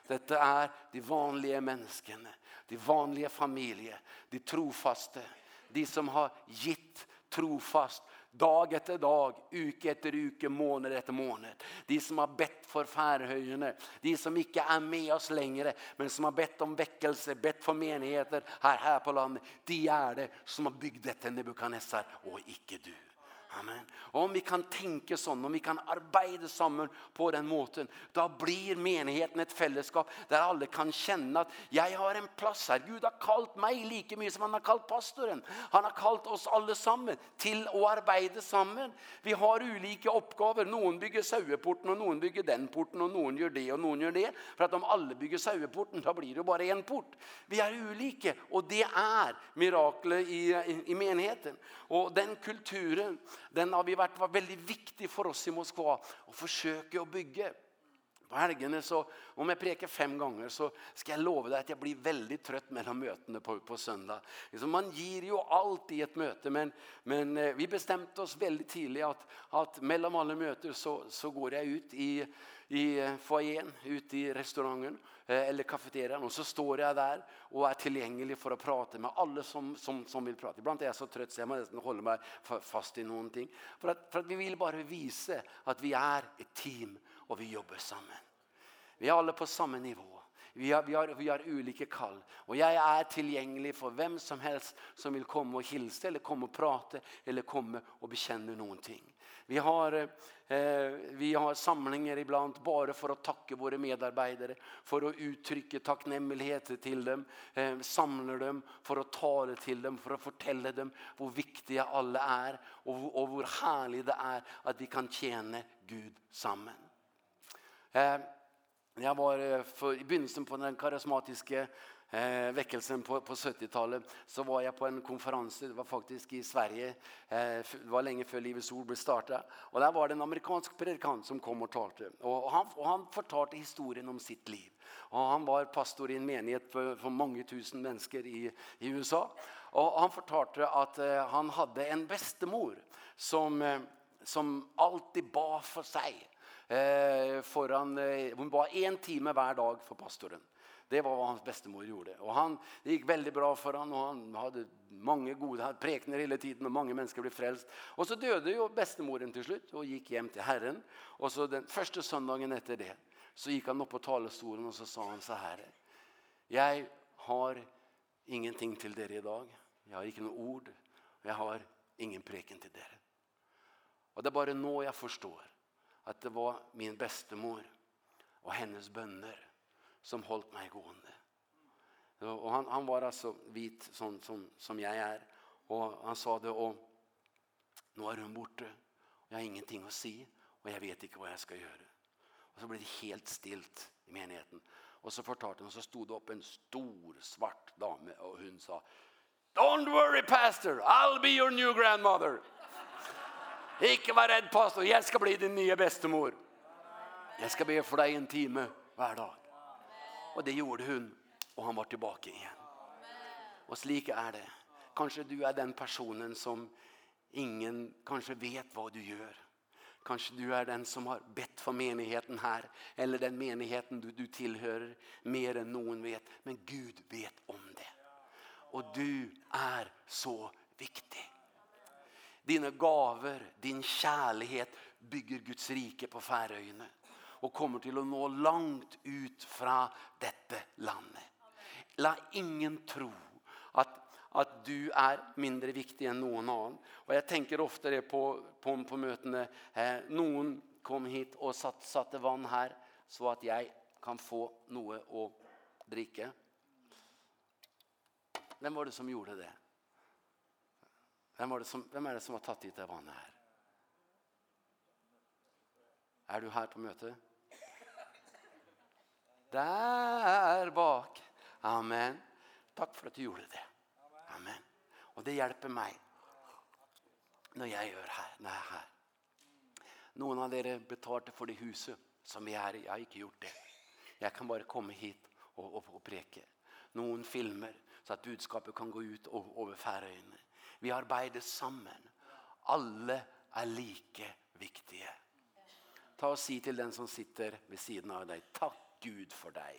Dette er de vanlige menneskene, de vanlige familier, de trofaste, de som har gitt trofast Dag etter dag, uke etter uke, måned etter måned. De som har bett for færhøyene, de som ikke er med oss lenger, men som har bett om vekkelse, bett for menigheter her, her på landet, de er det som har bygd dette Nebukadnessar, og ikke du. Amen. Og om vi kan tänka sånn, om vi kan arbeta sammen på den måten, då blir menigheten ett fellesskap där alla kan känna att jag har en plats her. Gud har kallat mig like mye som han har kallat pastoren. Han har kallat oss alla sammen till att arbeta sammen. Vi har olika uppgifter. Någon bygger saueporten och någon bygger den porten och någon gör det och någon gör det. För att om alla bygger saueporten då blir det bara en port. Vi är olika och det är miraklet i, i, i menigheten. Och den kulturen Den har vi vært, var veldig viktig for oss i Moskva å forsøke å bygge. På helgene så, om jag prekar fem gånger så ska jag lova dig att jag blir väldigt trött mellan mötena på, på söndag. Liksom man ger ju allt i ett möte men, men vi bestämde oss väldigt tidigt att, att mellan alla möten så, så går jag ut i, i foajén, ut i restaurangen eller kafeterian och så står jag där och är tillgänglig för att prata med alla som, som, som vill prata. Ibland är jag så trött så jag måste hålla mig fast i någonting. För att, för att vi vill bara visa att vi är ett team och vi jobbar samman. Vi är på samma nivå. Vi har, vi har, vi har olika kall. Och jag är tillgänglig för vem som helst som vill komma och hilsa eller komma och prata eller komma och bekänna någonting. Vi har, eh, vi har samlingar ibland bara för att tacka våra medarbetare, för att uttrycka tacknämligheter till dem, eh, samlar dem, för att tala till dem, för att fortälla dem hur viktiga alla är och, och hur härligt det är att vi kan tjäna Gud samman. Eh, jag var för, i begynnelsen på den karismatiska eh, väckelsen på, på 70-talet så var jag på en konferens, det var faktiskt i Sverige, eh, det var länge för Livets Ord blev starta Och där var det en amerikansk predikant som kom och talade. Och, och, han, och han fortalte historien om sitt liv. Och han var pastor i en menighet för, för många tusen människor i, i USA. Och han fortalte att eh, han hade en bestemor som, eh, som alltid ba för sig eh, foran, eh, bara en timme hver dag for pastoren. Det var vad hans bestemor gjorde. Och han det gick väldigt bra för han och han hade många goda han prekner hela tiden och många människor blev frälst. Och så döde ju bestemoren till slut och gick hem till Herren. Och så den första söndagen efter det så gick han upp på talarstolen och så sa han så här. Jag har ingenting till er idag. Jag har inte något ord. Jag har ingen preken till dere. Och det är bara nå jag förstår att det var min bestemor och hennes bönder som hållt mig gående. Och han han var alltså vit sånn, som som jag är och han sa det och nu är borte. Og Jag har ingenting att se och jag vet inte vad jag ska göra. Och så ble det helt stilt i menigheten. Och så fortalte hon så stod det upp en stor svart dame och hon sa Don't worry pastor, I'll be your new grandmother. Ikke vær redd, pastor. Jeg skal bli din nye bestemor. Jeg skal be for deg en time hver dag. Og det gjorde hun, og han var tilbake igjen. Og slik er det. Kanskje du er den personen som ingen kanskje vet hva du gjør. Kanskje du er den som har bedt for menigheten her, eller den menigheten du, du tilhører, mer enn noen vet. Men Gud vet om det. Og du er så viktig. Dina gaver, din kärlighet bygger Guds rike på Färöarna och kommer till att nå långt ut från detta land. La ingen tro att att du är mindre viktig än någon annan. Och jag tänker ofta det på på på mötena eh någon kom hit och satt satte vann här så att jag kan få något att dricka. Vem var det som gjorde det? Vem, det som, vem är det som har tagit dit det vannet här? Är du här på møte? Där bak. Amen. Tack för att du gjorde det. Amen. Och det hjälper mig när jag gör här, när jag er her. Någon av er betalte för det huset som vi är i. Jag har ikke gjort det. Jag kan bara komma hit och, och, og preke. Någon filmer så att budskapet kan gå ut över färöjande. Vi arbeider sammen. Alle er like viktige. Ta og si til den som sitter ved siden av deg, takk Gud for deg.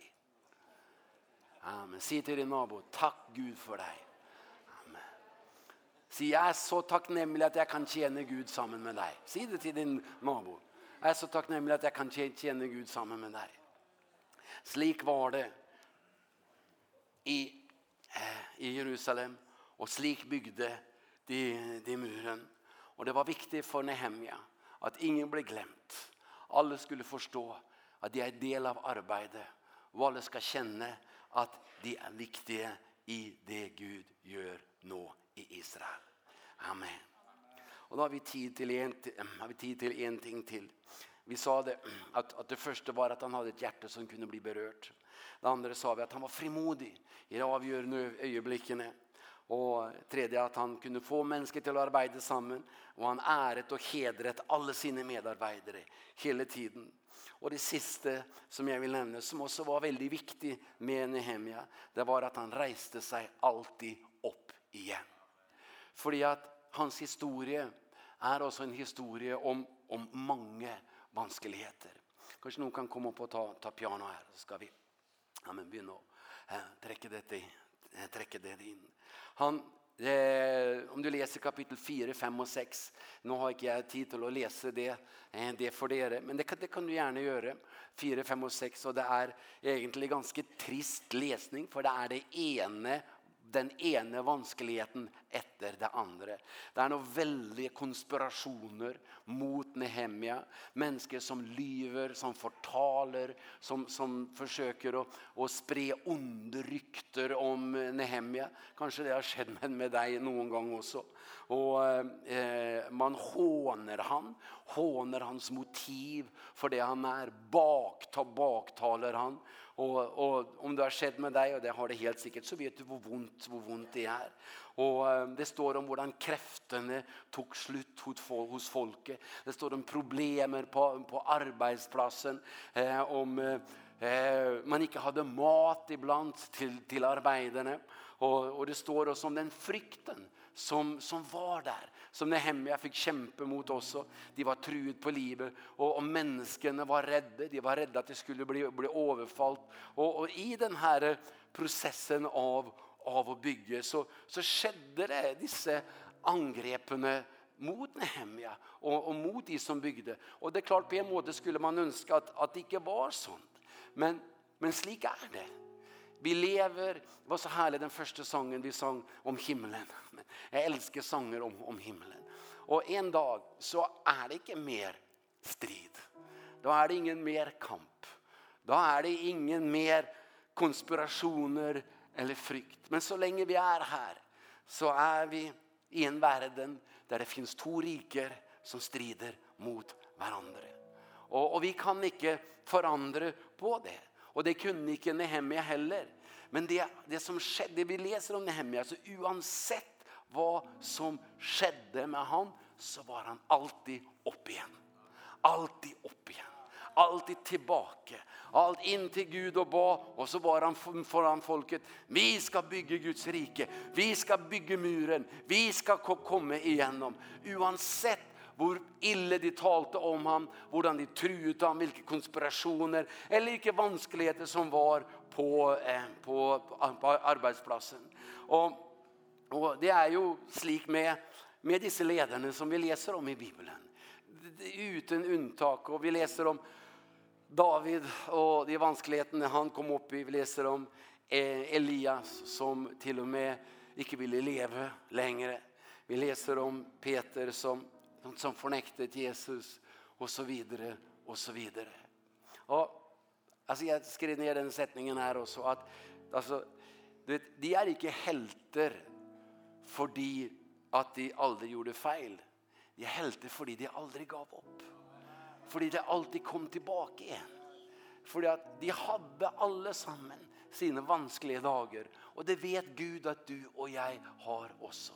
Amen. Si til din nabo, takk Gud for deg. Amen. Si, jeg er så takknemlig at jeg kan tjene Gud sammen med deg. Si det til din nabo. Jeg er så takknemlig at jeg kan tjene Gud sammen med deg. Slik var det i, eh, i Jerusalem, og slik bygde Jerusalem de, de muren. Och det var viktigt för Nehemja att ingen blev glemt. Alla skulle förstå att de är del av arbetet. Och alla ska känna att de är viktiga i det Gud gör nu i Israel. Amen. Och då har vi tid till en, har vi tid till en ting till. Vi sa det att att det första var att han hade ett hjärta som kunde bli berört. Det andra sa vi att han var frimodig i de avgjørende øyeblikkene. Och tredje att han kunde få mennesker till att arbeta sammen. Och han æret och hedret alla sina medarbetare hela tiden. Och det sista som jag vill nämna som också var väldigt viktigt med Nehemia. Det var att han reste sig alltid upp igen. Fordi att hans historie är också en historie om, om många vanskeligheter. Kanske någon kan komma opp og ta, ta piano här. Så ska vi ja, men begynne å eh, trekke, dette, trekke det inn. Han Eh, om du läser kapitel 4, 5 och 6. Nu har inte jag tid till att läsa det, eh, det för dere, men det kan, det kan du gärna göra. 4, 5 och 6, och det är egentligen ganska trist läsning, för det är det ene den ene vanskeligheten etter det andre. Det er noen veldige konspirasjoner mot Nehemia. Mennesker som lyver, som fortaler, som, som forsøker å, å spre onde rykter om Nehemia. Kanskje det har skjedd med, med deg noen gang også. Og eh, man håner han, håner hans motiv for det han er, bakta, baktaler han, Og, och om det har sett med dig, och det har det helt sikkert, så vet du hur vondt, hur vondt det är. Och det står om hvordan kreftene tog slut hos folket. Det står om problemer på, på arbetsplatsen. Eh, om eh, man inte hade mat ibland till, till arbetarna. Och, och det står också om den frykten som, som var där som Nehemia fick kämpa mot också. De var truet på livet och, och människorna var rädda. De var rädda att de skulle bli, bli överfallt. Och, och i den här processen av, av att bygge så, så skedde det dessa angrepene mot Nehemia och, och mot de som byggde. Och det är klart på en måte skulle man önska att, att det inte var sånt. Men, men slik är det. Vi lever, det var så härligt den första sången vi sång om himlen. Jag älskar sånger om, om himlen. Och en dag så är det inte mer strid. Då är det ingen mer kamp. Då är det ingen mer konspirationer eller frykt. Men så länge vi är här så är vi i en världen där det finns två riker som strider mot varandra. Och, och vi kan inte förandra på det. Och det kunde ikke Nehemia heller. Men det, det som skedde, det vi läser om Nehemia, så oavsett vad som skedde med han, så var han alltid upp igen. Alltid upp igen. Alltid tillbaka. Allt in till Gud och ba. Och så var han föran folket. Vi ska bygga Guds rike. Vi ska bygga muren. Vi ska komma igenom. Oavsett hvor ille de talte om ham, hvordan de truet ham, hvilke konspirasjoner, eller hvilke vanskeligheter som var på, eh, på, på arbeidsplassen. Og, og det er jo slik med, med disse lederne som vi leser om i Bibelen. Uten unntak, og vi leser om David og de vanskelighetene han kom opp i. Vi leser om eh, Elias som til og med ikke ville leve längre. Vi läser om Peter som någon som förnektet Jesus och så vidare och så vidare. Och alltså jag skrev ner den sättningen här och så att alltså du vet de är inte helter fördi att de aldrig gjorde fel. De är helter fördi de aldrig gav upp. Fördi de alltid kom tillbaka igen. Fördi att de hade alla samman sina vanskliga dagar och det vet Gud att du och jag har också.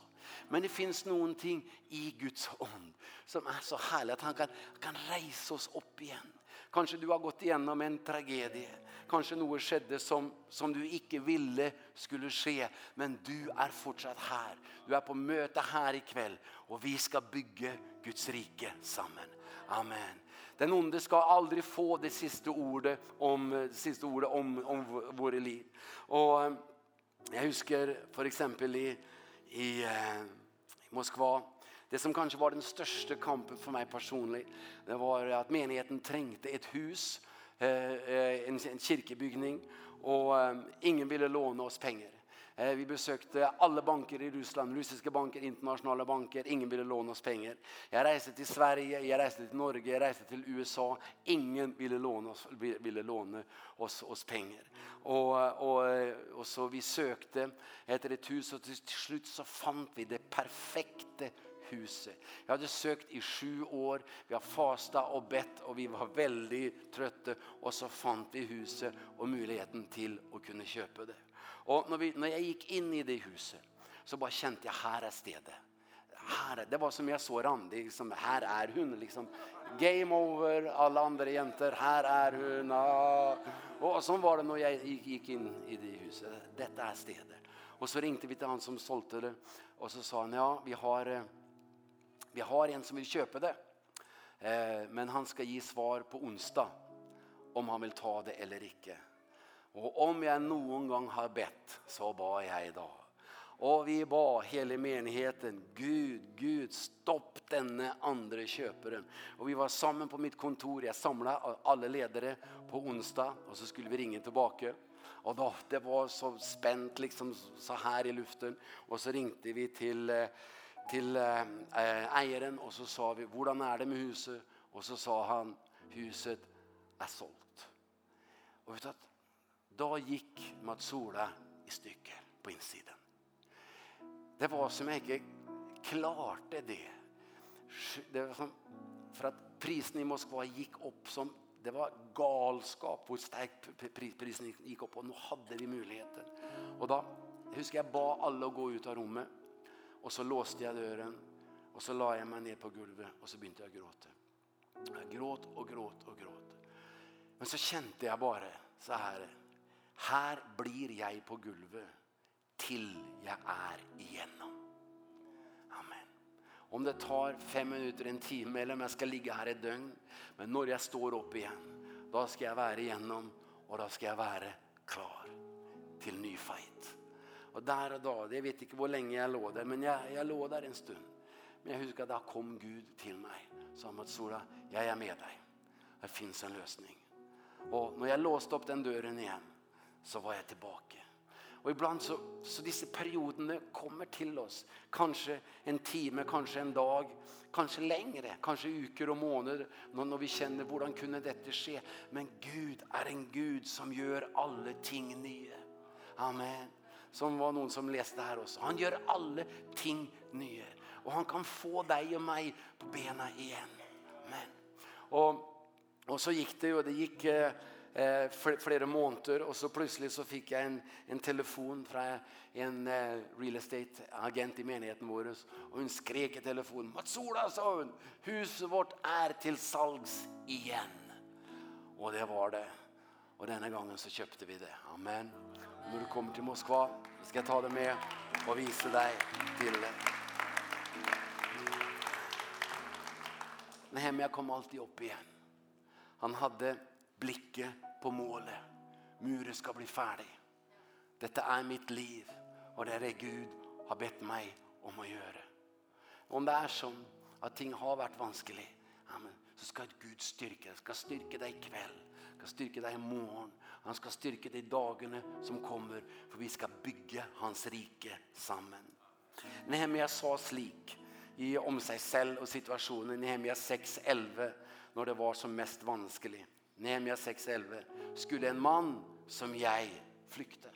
Men det finns någonting i Guds ånd som är så härligt att han kan, kan rejsa oss upp igen. Kanske du har gått igenom en tragedie. Kanske något skedde som, som du inte ville skulle ske. Men du är fortsatt här. Du är på möte här ikväll. Och vi ska bygga Guds rike samman. Amen. Den onde ska aldrig få det sista ordet om, det sista ordet om, om våra liv. Och jag husker för exempel i i, i Moskva. Det som kanske var den største kampen för mig personlig, det var att menigheten trengte ett hus, en, en og och ingen ville låna oss pengar. Eh, vi besökte alla banker i Ryssland, ryska banker, internationella banker. Ingen ville låna oss pengar. Jag reiste till Sverige, jag reiste till Norge, jag reiste till USA. Ingen ville låna oss, ville låna oss, oss pengar. Och, och, och så vi sökte etter ett hus och till slut så fant vi det perfekta huset. Jag hade sökt i sju år. Vi har fastat och bett och vi var väldigt trötta. Och så fant vi huset och möjligheten till att kunna köpa det. Och när, vi, när jag gick in i det huset så bara kände jag här är stedet. Här, det var som jag såg Randi, liksom, här är hon. Liksom, game over, alla andra jenter. Här är hon. Ah. Och sånn var det när jag gick, gikk in i det huset. Detta är stedet. Och så ringte vi til han som sålde det. Och så sa han, ja vi har, vi har en som vill kjøpe det. Eh, men han ska ge svar på onsdag om han vill ta det eller inte. Och om jag någon gång har bett så ba jeg da. Och vi bad hela menigheten, Gud, Gud, stopp denne andra köparen. Och vi var sammen på mitt kontor, jag samlade alla ledare på onsdag och så skulle vi ringa tillbaka. Och då det var så spänt liksom så här i luften och så ringte vi till till ägaren och så sa vi, hvordan är det med huset?" Och så sa han, "Huset är sålt." Och vet du at, Då gick Matsola i stykker på insidan. Det var som jag inte klarte det. Det var som för att prisen i Moskva gick upp som det var galskap hur starkt prisen gick upp och nu hade vi möjligheten. Och då huskar jag ba alla att gå ut av rummet och så låste jag dörren och så la jag mig ner på golvet och så började jag gråta. Jag gråt och gråt och gråt. Men så kände jag bara så här Her blir jeg på gulvet til jeg er igjennom. Amen. Om det tar fem minutter, en time, eller om jeg skal ligge her et døgn, men når jeg står opp igjen, da skal jeg være igjennom, og da skal jeg være klar til ny fight. Og der og da, jeg vet ikke hvor lenge jeg lå der, men jeg, jeg lå der en stund. Men jeg husker at da kom Gud til meg, sa Matsura, Sola, jeg er med deg. Det finns en løsning. Og når jeg låste opp den døren igjen, så var jeg tilbake. Og ibland så, så disse periodene kommer til oss. Kanskje en time, kanskje en dag, kanskje lengre, kanskje uker og måneder, når, når vi kjenner hvordan kunne dette skje. Men Gud er en Gud som gjør alle ting nye. Amen. Som var noen som leste her også. Han gjør alle ting nye. Og han kan få deg og meg på bena igjen. Amen. Og, og så gikk det jo, det gikk... Eh, eh flera månader och så plötsligt så fick jag en en telefon från en eh, real estate agent i menigheten vår och hon skrek i telefon Matsola sa hon huset vårt är till salgs igen. Och det var det. Och denna gången så köpte vi det. Amen. Och när du kommer till Moskva ska jag ta det med och visa dig till det. Nehemia jag kom alltid upp igen. Han hade blikket på målet. Muren ska bli färdig. Detta är mitt liv och det är det Gud har bett mig om att göra. Om det är som att ting har varit vanskelig, amen, så ska Gud styrke, dig. ska styrka dig ikväll, ska deg dig imorgon. Han ska deg dig dagarna som kommer för vi ska bygga hans rike sammen. Nehemia sa slik i om sig selv og situasjonen i Nehemia 6.11 når det var som mest vanskelig. Nehemia 6.11, skulle en mann som jeg flykte.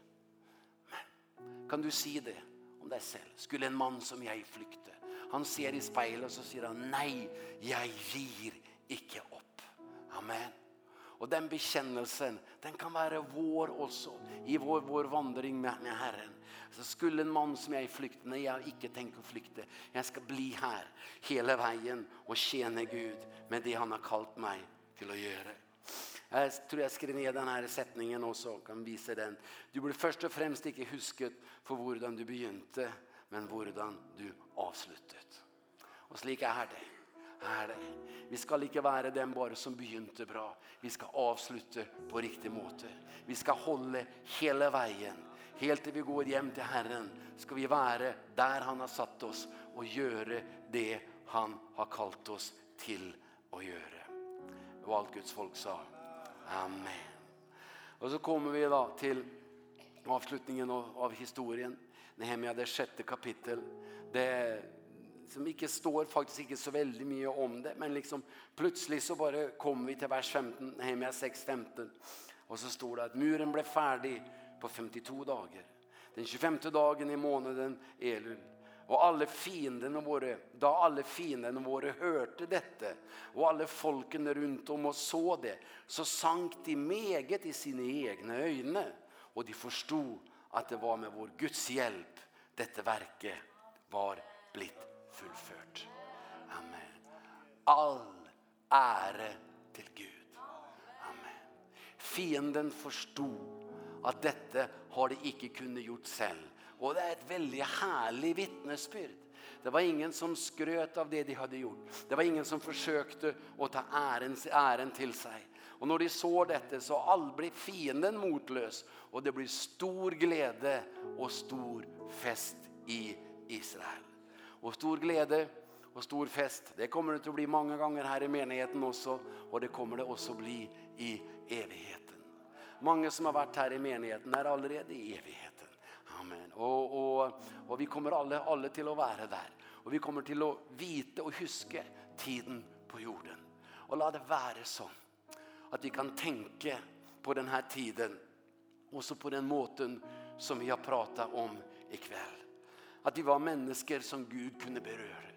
Men, kan du si det om deg selv? Skulle en mann som jeg flykte? Han ser i speilet og så sier han, nei, jeg gir ikke opp. Amen. Og den bekjennelsen, den kan være vår også, i vår, vår vandring med, med Herren. Så skulle en mann som jeg flykte, nei, jeg har ikke tenkt å flykte. Jeg skal bli her hele veien og tjene Gud med det han har kalt meg til å gjøre. Jeg tror jeg skrev ned denne setningen også och kan vise den. Du blir först och främst inte husket för hur du begynte, men hvordan du avsluttet. Och slik är det. Är det. Vi skal ikke være den bare som begynte bra. Vi skal avslutte på riktig måte. Vi skal holde hele veien. Helt til vi går hjem til Herren skal vi være der han har satt oss og gjøre det han har kalt oss til å gjøre. Og alt Guds folk sa. Amen. Och så kommer vi då till avslutningen av, av historien. Nehemia, det sjätte kapitel. Det som inte står faktiskt inte så väldigt mycket om det. Men liksom plötsligt så bara kommer vi till vers 15. Nehemia 6, 15. Och så står det att muren blev färdig på 52 dagar. Den 25 dagen i månaden Elul. Og alle fienden våre, da alle fiendene fienden hørte dette, og alle folkene rundt om og så det så sank de meget i sine egne øyne, og de forstod at det var med vår Guds hjelp dette verket var blitt fullført. Amen. All ære til Gud. Amen. Fienden forstod at dette har de ikke kunnet gjort selv, Og det er ett väldigt härligt vittnesbyrd. Det var ingen som skröt av det de hade gjort. Det var ingen som försökte å ta æren, æren till sig. Och när de så detta så all blir fienden motlös. Och det blir stor glädje och stor fest i Israel. Och stor glädje och stor fest. Det kommer det att bli många gånger här i menigheten också. Och det kommer det också bli i evigheten. Många som har varit här i menigheten är allerede i evigheten. Amen. Och och och vi kommer alla alla till att vara där. Och vi kommer till att vite och huske tiden på jorden. Och la det vara så att vi kan tänka på den här tiden och så på den måten som vi har pratat om ikväll. Att vi var människor som Gud kunde beröra.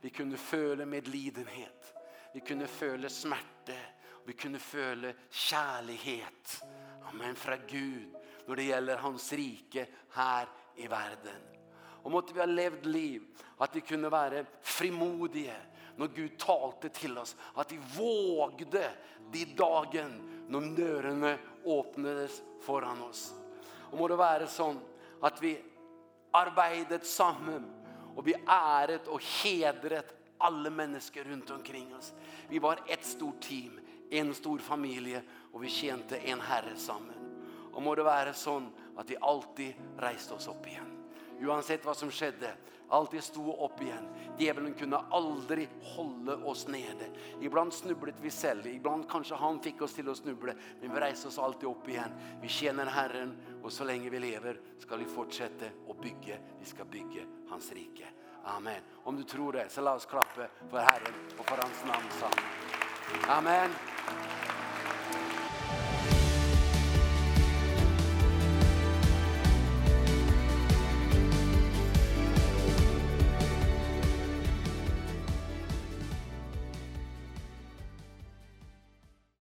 Vi kunde føle medlidenhet. Vi kunde føle smerte. Vi kunde føle kärlighet. Amen, fra Gud når det gäller hans rike här i världen. Og måtte vi ha levd liv att vi kunde vara frimodige när Gud talte till oss att vi vågde de dagen när dörrarna öppnades föran oss. Och må det vara sånn att vi arbeidet sammen och vi äret och hedret alla människor runt omkring oss. Vi var ett stort team, en stor familie, och vi tjänte en herre sammen. Og må det være sånn at vi alltid reiste oss opp igjen. Uansett hva som skjedde, alltid stod opp igjen. Djevelen kunne aldri holde oss nede. Ibland snublet vi selv, ibland kanskje han fikk oss til å snuble, men vi reiste oss alltid opp igjen. Vi kjenner Herren, og så lenge vi lever skal vi fortsette å bygge. Vi skal bygge hans rike. Amen. Om du tror det, så la oss klappe for Herren og for hans namn sammen. Amen.